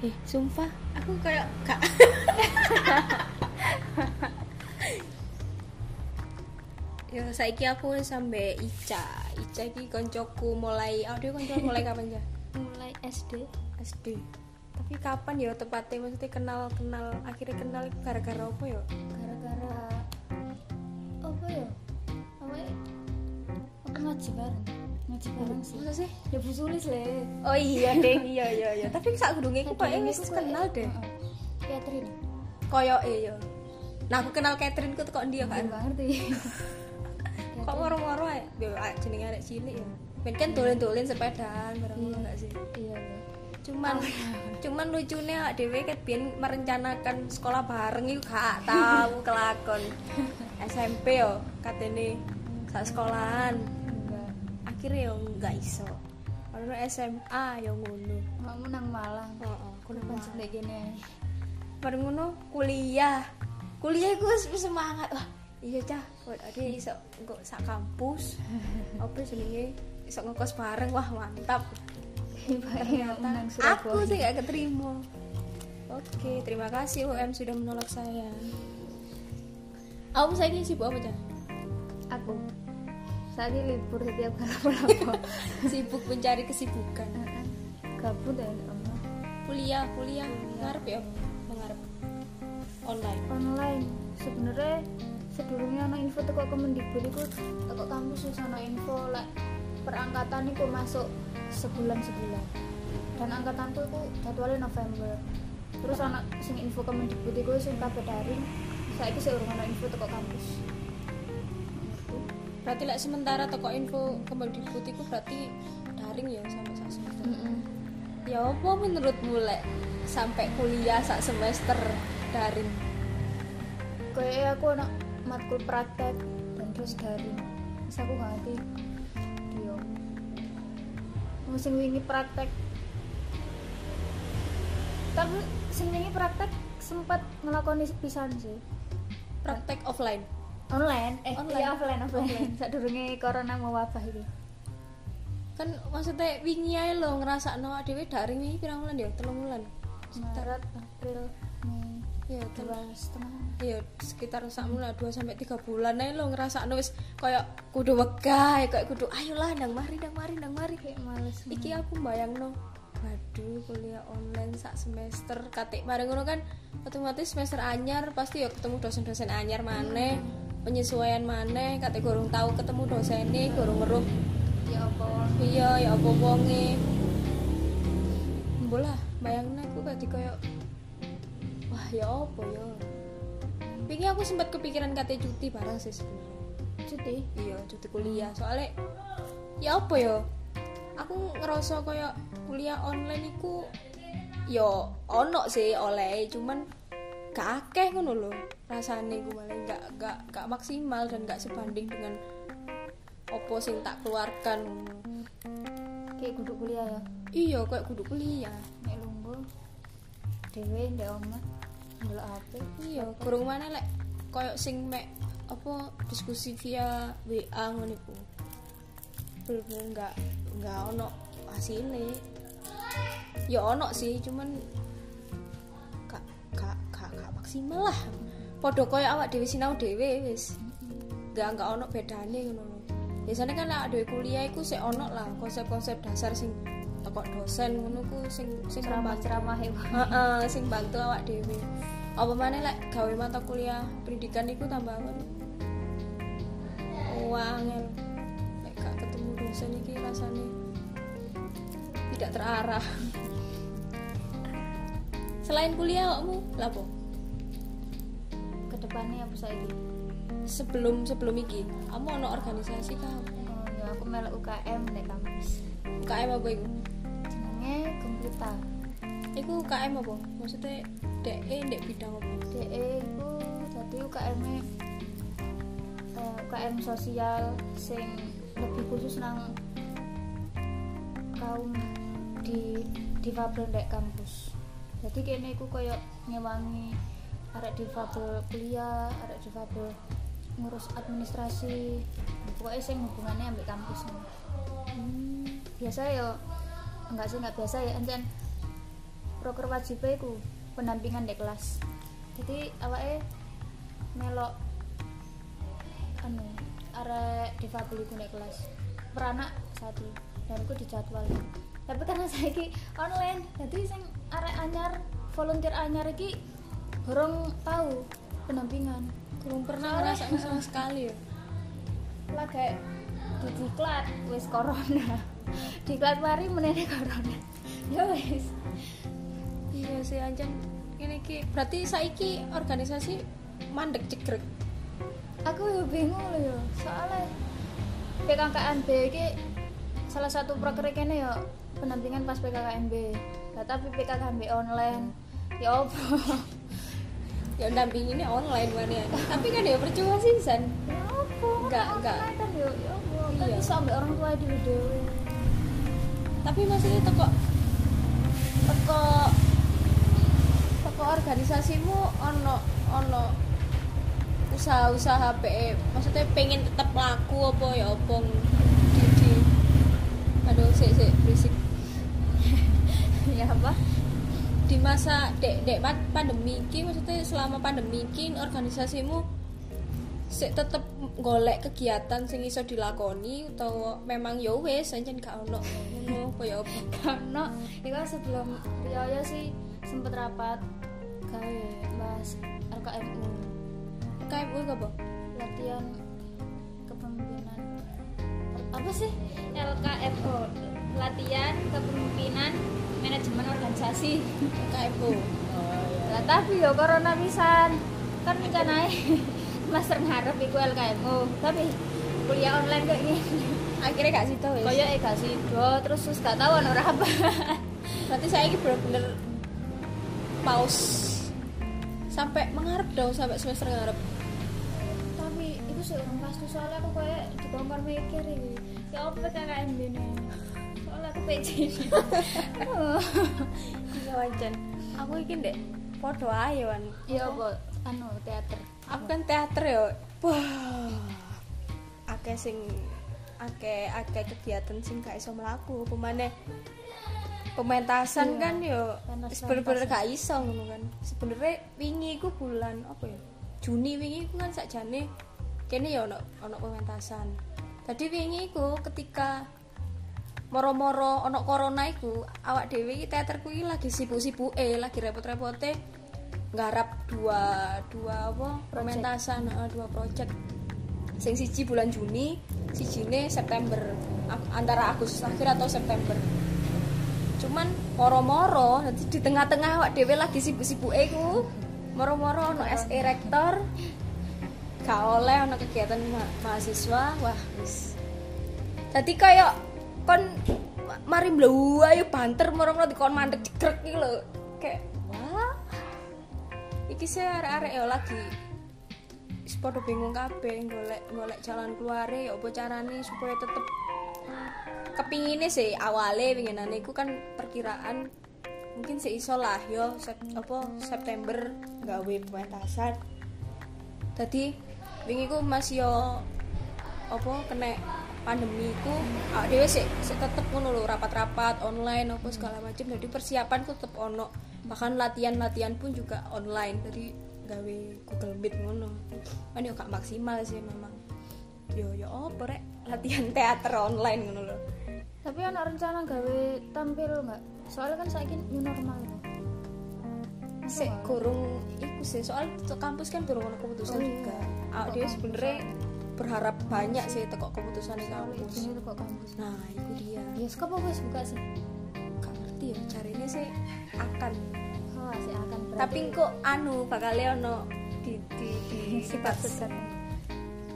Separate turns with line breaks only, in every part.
eh sumpah aku kayak gak ya saiki aku sampe Ica. Ica iki koncoku mulai oh dia koncoku mulai kapan ya
mulai SD
SD tapi kapan ya tepatnya? Maksudnya kenal kenal akhirnya kenal gara-gara apa ya?
Gara-gara apa ya? Apa ya? Aku ngaji bareng ngaji bareng sih.
Masa sih?
Ya bu sulis le.
Oh iya deng iya iya iya. Tapi saat gudungnya aku pak wis kenal deh.
Catherine.
Koyo iya. Nah aku kenal Catherine ku kok dia
aku
kan
nggak ngerti.
Kok moro-moro ae? Ya jenenge arek cilik ya Ben kan dolen-dolen sepedaan bareng
Iya.
enggak sih?
Iya iya.
Cuman cuman lucunya awak dhewe ket biyen merencanakan sekolah bareng iku gak tahu kelakon. SMP yo katene sak sekolahan
enggak
akhirnya yo enggak iso ono SMA yo ngono.
Kamu nang Malang.
Heeh aku nang Malang.
sampai gini
bareng ngono kuliah. Kuliah wis semangat. Wah iya cah. Ada iso engko sak kampus. Apa jenenge? Iso ngekos bareng. Wah mantap. Ternyata aku sih gak keterima. Oke terima kasih UM sudah menolak saya. Kamu saya sibuk apa cah?
Aku saat ini libur setiap kali apa-apa
sibuk mencari kesibukan.
Gabut ya kamu
kuliah kuliah. Ngarep ya mengarep online.
Online. Sebenarnya sebelumnya ana info teko Kemendikbud iku teko kampus wis ana info lek perangkatan iku masuk sebulan sebulan dan angkatanku iku jadwalnya November. Terus anak sing info Kemendikbud iku sing kabeh daring saiki sih urung ana info teko kampus
berarti lek sementara toko info Kemendikbud itu berarti daring ya sampai sak semester. Ya apa menurutmu lek sampai kuliah sak semester daring?
Kayak aku anak matkul praktek dan terus daring. Terus aku gak ngerti. Dia musim wingi praktek. Tapi sing wingi praktek sempat ngelakoni pisan sih.
Praktek offline
online? Eh
Online.
iya offline. Offline. Saat durunge corona mewabah itu
kan maksudnya wingi ae lo ngerasa no dhewe daring wingi pirang bulan ya? Telung bulan
Maret April Mei.
Ya
dua setengah.
Ya sekitar sak mulai 2 sampai 3 bulan ae lo ngerasa wis kayak kudu wegah kayak kudu ayolah nang mari nang mari nang mari.
Kayak males
iki aku bayangno waduh kuliah online sak semester katik bareng ngono kan. Otomatis semester anyar pasti ya ketemu dosen-dosen anyar maneh penyesuaian maneh katik gorong tahu ketemu dosennya gorong ngeruh.
Ya apa?
Iya ya apa wonge. Bolah bayangno aku kayak kayak wah ya apa ya? Pingi aku sempat kepikiran kate cuti bareng sih sebenarnya.
Cuti?
Iya cuti kuliah. Soalnya ya apa ya? Aku ngerasa kayak kuliah online iku yo ono sih oleh. Cuman gak akeh ngono lho rasane gue malah gak gak gak maksimal dan gak sebanding dengan opo sing tak keluarkan.
Kayak kudu kuliah ya?
Iya kayak kudu kuliah.
Nek lungguh dhewe ndek omah ndelok HP
iya kurang mana lek? Kayak sing mek apa diskusi via WA ngono iku. Bener-bener nggak nggak ono hasilnya. Ya ono sih cuman maksimal lah podo koyo awak dewi sinau dewe wis gak gak ono bedane ngono lho. biasanya kan awak dewe kuliah iku sik ono lah konsep-konsep dasar sing teko dosen ngono ku sing sing
ceramah-ceramah ya
Heeh, sing bantu awak dhewe. Apa maneh lek gawe mata kuliah pendidikan iku tambah apa? Wangel. Lek gak ketemu dosen iki rasane tidak terarah. Selain kuliah awakmu lapo?
Ke depannya apa saiki
Sebelum sebelum iki, kamu ono organisasi kah?
oh ya aku melok UKM nek kampus
UKM apa iku?
jenenge komputer
Iku UKM apa? Maksudnya DE ndek bidang apa?
DE iku dadi UKM -e, UKM sosial sing lebih khusus nang kaum di difabel ndek kampus jadi kene iku koyo ngewangi arek difabel kuliah arek difabel ngurus administrasi. Pokoknya sing hubungannya ambek kampus biasa ya enggak sih enggak biasa ya. Encen proker wajib iku pendampingan di kelas. Jadi awake melok anu arek difabel iku nek kelas. Peranak satu dan iku dijadwal. Tapi karena saiki online jadi sing arek anyar volunteer anyar iki gorong tahu pendampingan.
Belum pernah ngerasain sama sekali ya.
Lagi di diklat wis corona. Diklat mari menene corona? Ya wis.
Iya sih anjan ini ki berarti saiki organisasi mandek cekrek
aku ya bingung loh ya soalnya PKKMB ini salah satu proker kene ya pendampingan pas PKKMB nah, tapi PKKMB online. Ya apa
ya dampinginnya online kan ya. Tapi kan ya percuma sih san.
Ya apa?
Enggak, enggak.
kan ya ya kan
Iya.
bisa ambil orang tua dulu dewe
tapi maksudnya teko teko teko organisasimu ono ono usaha-usaha PE maksudnya pengen tetap laku apa ya apa di, di aduh sik sik berisik.
Ya apa
di masa dek dek pa- pandemi ki maksudnya selama pandemi ki organisasimu sik tetep golek kegiatan sing iso dilakoni utawa memang ya wis ancen gak ono ngono apa? Ya apa
itu kan sebelum Rioyo sih sempet rapat gawe bahas LKMU
kayak gue gak apa?
Latihan kepemimpinan. Apa sih? LKFO latihan kepemimpinan manajemen organisasi.
Kayak gue
lah tapi yo corona pisan. Kan rencananya master ngarep iku LKMU tapi kuliah online kayak gini
akhirnya gak situ wis.
Kaya gak sido terus terus gak tau ora apa.
Berarti saya ini bener-bener pause sampai mengarep dong sampai semester ngarep.
Tapi itu sih orang pasti soalnya aku kayak dikongkon mikir iki. Ya apa nih soalnya aku
iya wajan. Aku iki dek podo ayo wan.
Ya apa? Anu teater.
Aku kan teater ya wah. Akeh sing akeh akeh kegiatan sing gak iso mlaku. Pemane pementasan
Iya.
kan yo bener-bener gak iso ngono kan. Sebenarnya wingi iku bulan apa ya Juni wingi iku kan sakjane kene ya ono ono pementasan. Tadi wingi iku ketika moro-moro ono corona iku awak dhewe iki teater kuwi lagi sibuk-sibuke lagi repot-repote nggarap dua dua apa pementasan dua project. Sing siji bulan Juni sijine September antara Agustus akhir atau September. Cuman moro-moro nanti di tengah-tengah awak dhewe lagi sibuk-sibuk iku moro-moro ono SE rektor gak oleh ono kegiatan ma- mahasiswa wah wis. Tadi kayak kon ma- mari mblewu ayo banter moro-moro dikon mandek cekrek iki lho. Kayak wah. Iki saya arek-arek ya lagi padha bingung kabeh golek golek jalan keluare ya apa carane supaya tetep kepingine sih awale winginane iku kan perkiraan mungkin seiso lah yo sep- apa September gawe pementasan. Tadi wingi ku masih yo apa kena pandemi ku awak dhewe sik sik tetep ngono lho rapat-rapat online apa segala macam jadi persiapan ku tetep ono. Bahkan latihan-latihan pun juga online. Jadi gawe Google Meet ngono. Kan yo gak maksimal sih memang. Yo yo apa rek latihan teater online ngono lho.
Tapi anak rencana gawe tampil nggak? Soalnya kan saya new normal.
Sik kurung iku sih. Soal kampus kan durung ono keputusan
Oh, iya.
juga. Awak dhewe sebenarnya berharap banyak sih teko keputusan kampus.
Ini tuh kok kampus.
Nah itu dia.
Bioskop apa wis buka sih?
Gak ngerti ya caranya sih akan.
Oh sih akan
tapi kok anu bakal ono di di di
sifat sekat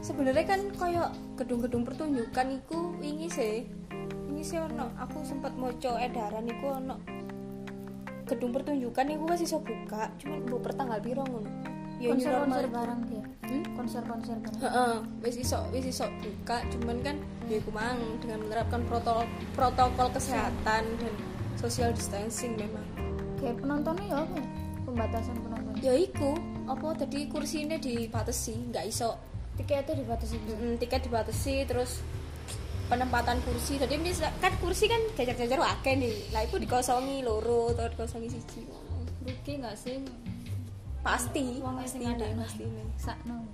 sebenarnya kan koyo gedung-gedung pertunjukan iku wingi sih. Ini sih ono. Aku sempat moco edaran iku ono. Gedung pertunjukan iku masih iso buka cuman bu pertanggal piro ngono ya new
konser
normal.
konser
itu.
bareng dia?
Hmm?
konser konser bareng.
Heeh, wis iso wis iso buka cuman kan ya iku mang dengan menerapkan protokol protokol kesehatan dan social distancing memang.
Kayak penontonnya ya apa? Pembatasan penonton
ya iku apa tadi kursinya dibatasi nggak iso.
Tiketnya dibatasi?
Mm, tiket dibatasi terus penempatan kursi. Jadi mis- kan kursi kan jajar-jajar akeh nih. Lah itu dikosongi loro atau dikosongi siji.
Rugi nggak sih
pasti.
Wong sing
ada
ada.
pasti
sakno.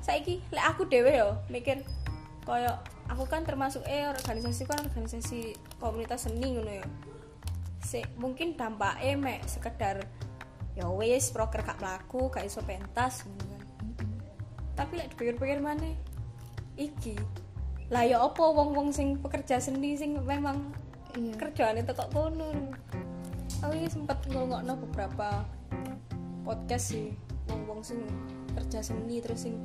Saiki lek aku dewe yo mikir koyo aku kan termasuk eh organisasi kan organisasi komunitas seni ngono ya si mungkin dampaknya mek sekedar ya wis proker gak mlaku gak iso pentas ngono kan. Tapi lek dipikir-pikir mana iki lah ya apa wong-wong sing pekerja seni sing memang
iya.
kerjaan itu kok kono? Aku ini sempat ngomongno beberapa podcast sih. Wong-wong sing kerja seni terus sing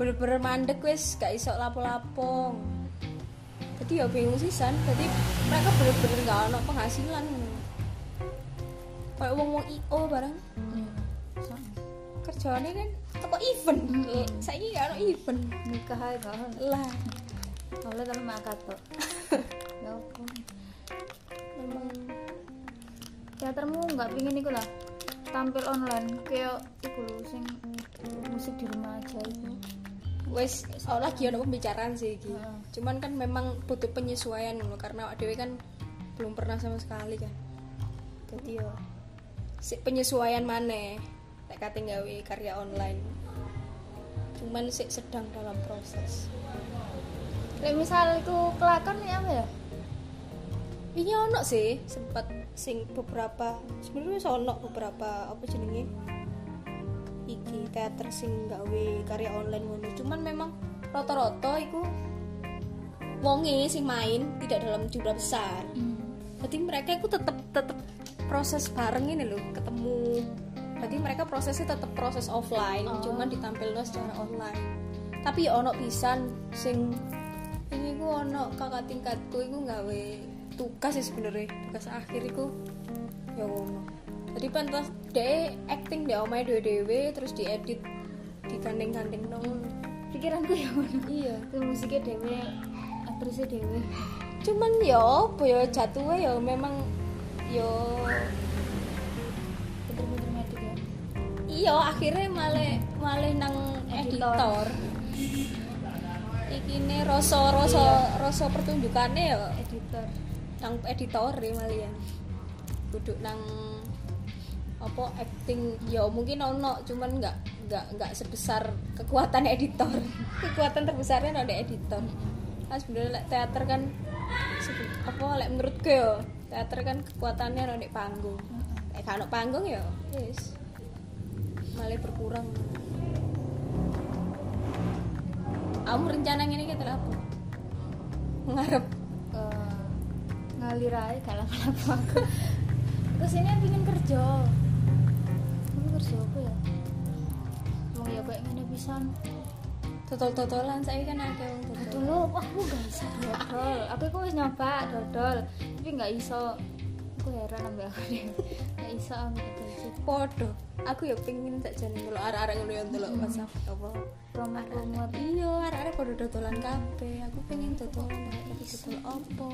bener-bener mandek wis gak iso lapo-lapo jadi ya bingung sisan jadi mereka bener-bener gak ada penghasilan. Kayak wong-wong IO bareng.
Sakno.
kerjaannya kan toko event.
Mm-mm.
saya ini gak ada event.
Nikah aja gak
lah.
Oleh tapi makat kok ya ampun.
Memang
teatermu nggak pingin iku lah tampil online kayak iku lho sing musik di rumah aja itu
wes oh lagi ada pembicaraan sih iki.
Heeh.
cuman kan memang butuh penyesuaian loh karena dewe kan belum pernah sama sekali kan. Jadi yo si penyesuaian mana tak kate gawe karya online. Cuman sih sedang dalam proses.
Kayak misal itu kelakon ya apa ya?
Ini ono sih sempat sing beberapa sebenarnya wis ono beberapa apa jenenge? Iki teater sing gawe karya online ngono. Cuman memang rata-rata iku wonge sing main tidak dalam jumlah besar. Jadi mereka itu tetap tetap proses bareng ini loh ketemu. Jadi mereka prosesnya tetap proses offline
Oh.
cuman ditampilkan secara online. Tapi ya ono pisan sing ini ku ono kakak tingkatku iku gawe tugas sih sebenarnya tugas akhir iku. Ya ono jadi pentas de acting de omae dewe dewe terus diedit digandeng-gandeng nong.
Pikiranku ya ngono
iya.
Itu musiknya dewe aktrisnya dewe
cuman ya apa ya jatuhnya ya memang ya
pinter-pinter ngedit ya?
Iya akhirnya malah malah nang editor,
Editor.
iki ne rasa rasa
Iya.
rasa pertunjukannya ya.
Editor
nang editor ya malian duduk nang apa acting. Ya mungkin ono cuman nggak nggak nggak sebesar kekuatan editor. Kekuatan terbesarnya ada editor. Kan sebenarnya teater kan apa lek menurutku ya teater kan kekuatannya ada panggung. Eh kalau panggung ya yes malah berkurang. Kamu rencana ini kita apa? Ngarep
ngalir aja gak lama-lama aku ke sini pengen kerja. Aku kerja apa ya? Mau ya kayak ngene pisan.
Totol-totolan saya kan ada yang totol
dulu wah aku gak bisa dodol. Aku itu wis nyoba dodol tapi gak iso. Aku heran ambil aku deh gak iso ambil dodol sih.
Podo. Aku ya pengen tak jadi dulu arah-arah ngono yang dulu WhatsApp apa.
Promo-promo
iya podo dodolan kabeh. Aku pengen dodolan kayak dodol apa?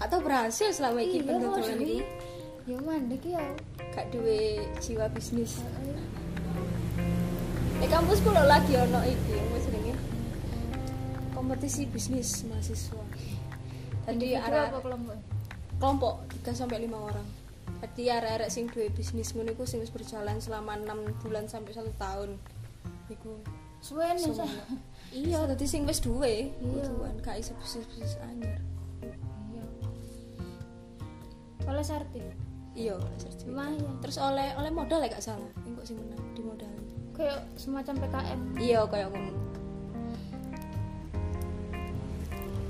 Gak tau berhasil selama ini
iya
pengen
mau
dodolan
jadi
ini
ya mandek ya.
Gak duwe jiwa bisnis. Di kampus pun lagi ono iki apa jenenge? Kompetisi bisnis mahasiswa. Tadi arah
apa kelompok?
Kelompok 3 sampai 5 orang. Jadi arek-arek sing duwe bisnis ngono iku sing wis berjalan selama 6 bulan sampai 1 tahun. Iku.
Sa?
Iya dadi sing wis duwe.
Iya.
kuduan gak iso bisnis-bisnis anyar.
Iya. Oleh sarti
iya oleh
lumayan.
Terus oleh oleh modal ya gak salah? Engko sing menang di modal.
Kayak semacam PKM
iya kayak ngono.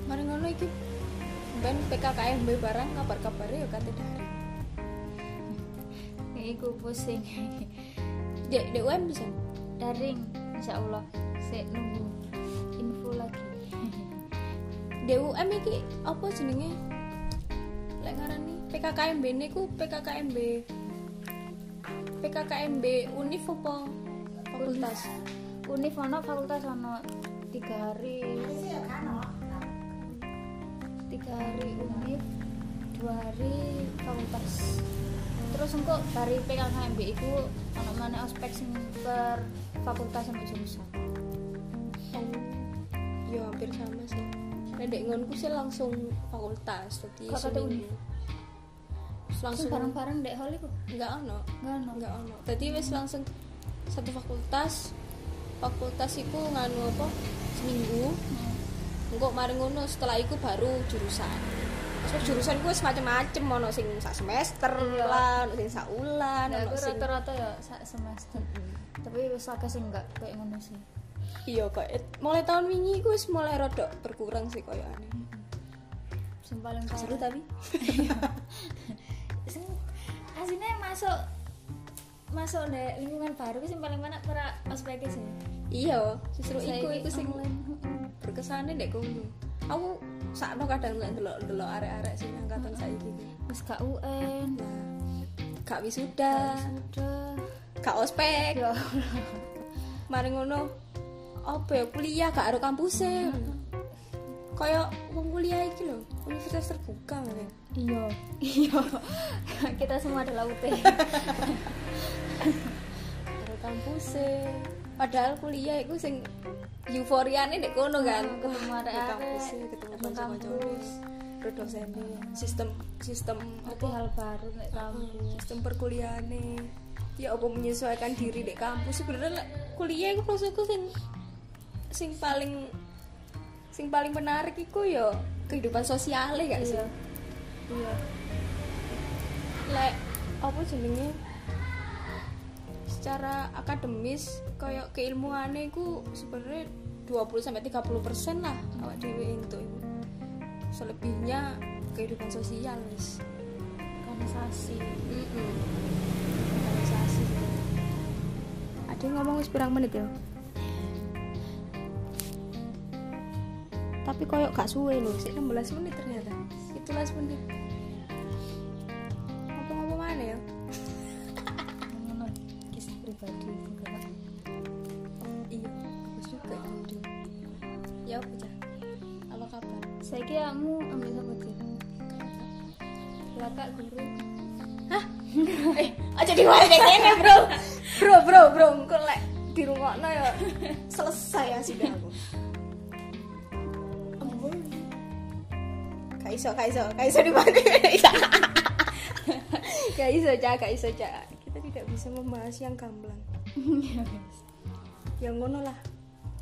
Mari ngono iki. Ben PKKMB barang kabar-kabarnya ya kate dari
kayak iku pusing.
Dek dek UM bisa?
Daring insya Allah. Saya nunggu lagi.
DUM iki apa jenenge? Lek ngarani PKKMB niku PKKMB PKKMB Unif apa fakultas?
univ ono fakultas ono. Tiga hari. Tiga hari univ dua hari fakultas. Terus engkau dari PKKMB itu ono mana ospek sing per fakultas sampai jurusan?
Oh, ya hampir sama sih. Nek dek ngonku sih langsung fakultas
Kok uni?
seminggu
langsung bareng-bareng dek hall iku?
Enggak ono.
Enggak ono.
Enggak ono. Tadi wis langsung satu fakultas. Fakultas iku nganu apa? Seminggu.
Hmm.
engko mari ngono setelah iku baru jurusan. Terus jurusan gue semacam-macam ono sing sak semester
Iya.
lah ono sing sak ulan
Nah,
ono sing
rata-rata ya sak semester. Tapi wis akeh sing enggak kayak ngono sih
iya kok. Eh, mulai tahun wingi gue mulai rodok berkurang sih koyo aneh
sing paling
seru
parah
tapi.
Sing aslinya masuk masuk di lingkungan baru sing paling mana para ospek sih.
Iya justru iku iku sing berkesannya dek kono aku sakno kadang ndelok ndelok arek-arek sing angkatan saiki iki.
wis gak UN.
Nah gak wisuda. Gak ospek.
Ya
mari ngono apa ya kuliah gak ada kampusnya. Kaya wong kuliah iki lho universitas terbuka kan
iya. Iya. Kita semua adalah UT.
Ada kampusnya. Padahal kuliah itu sing euforiane dek kono kan.
Ketemu
Wah,
arek-arek,
di kampusnya ketemu
ketemu kampus.
dosennya sistem sistem
Nanti hal baru nek kampus.
sistem perkuliahannya ya apa menyesuaikan diri di kampus. Sebenarnya kuliah itu maksudku sing sing paling sing paling menarik iku ya kehidupan sosialnya gak sih?
Iya. Iya.
Lek apa jenenge? Secara akademis kayak keilmuannya iku sebenarnya 20 sampai 30 persen lah awak dhewe itu selebihnya kehidupan sosial wis.
Organisasi.
Mm-mm. organisasi. Ada yang ngomong wis pirang menit ya tapi koyok gak suwe loh sih 16 menit ternyata. 17 menit. Apa ngomong mana ya?
Ngono. Kisah pribadi enggak
iya bagus juga. Ya apa Cah? apa kabar?
Saya kira kamu ambil sama sih Laka guru
eh aja diwali kayak gini iso gak iso gak iso di mana gak iso cak gak iso cak. Kita tidak bisa membahas yang gamblang. Yang ngono lah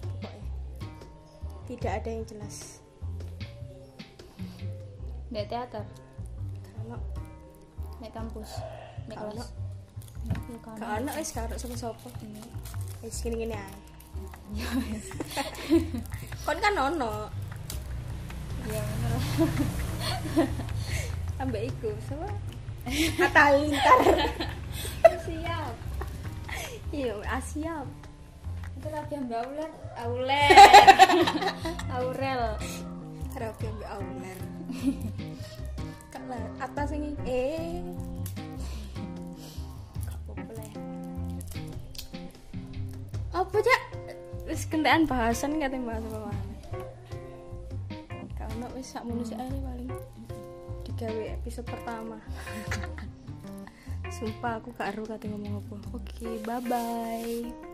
pokoknya. Tidak ada yang jelas.
Nek teater,
karena
nek kampus, nek kelas. Ya
gak ada wis gak ada sapa-sapa. Wis gini-gini aja kon kan ono.
Iya bener lah.
ambek iku sama Atalintar
Siap.
iya asiap
Itu lagi ambil auler, auler. Aurel.
rapi ambek auler kak lah atas ini? Eh apa cak? Wis kendaraan bahasan kata bahas apa mana kalau wis sak manusia aja paling. Digawe episode pertama. Sumpah aku gak aru kata ngomong apa. Oke bye bye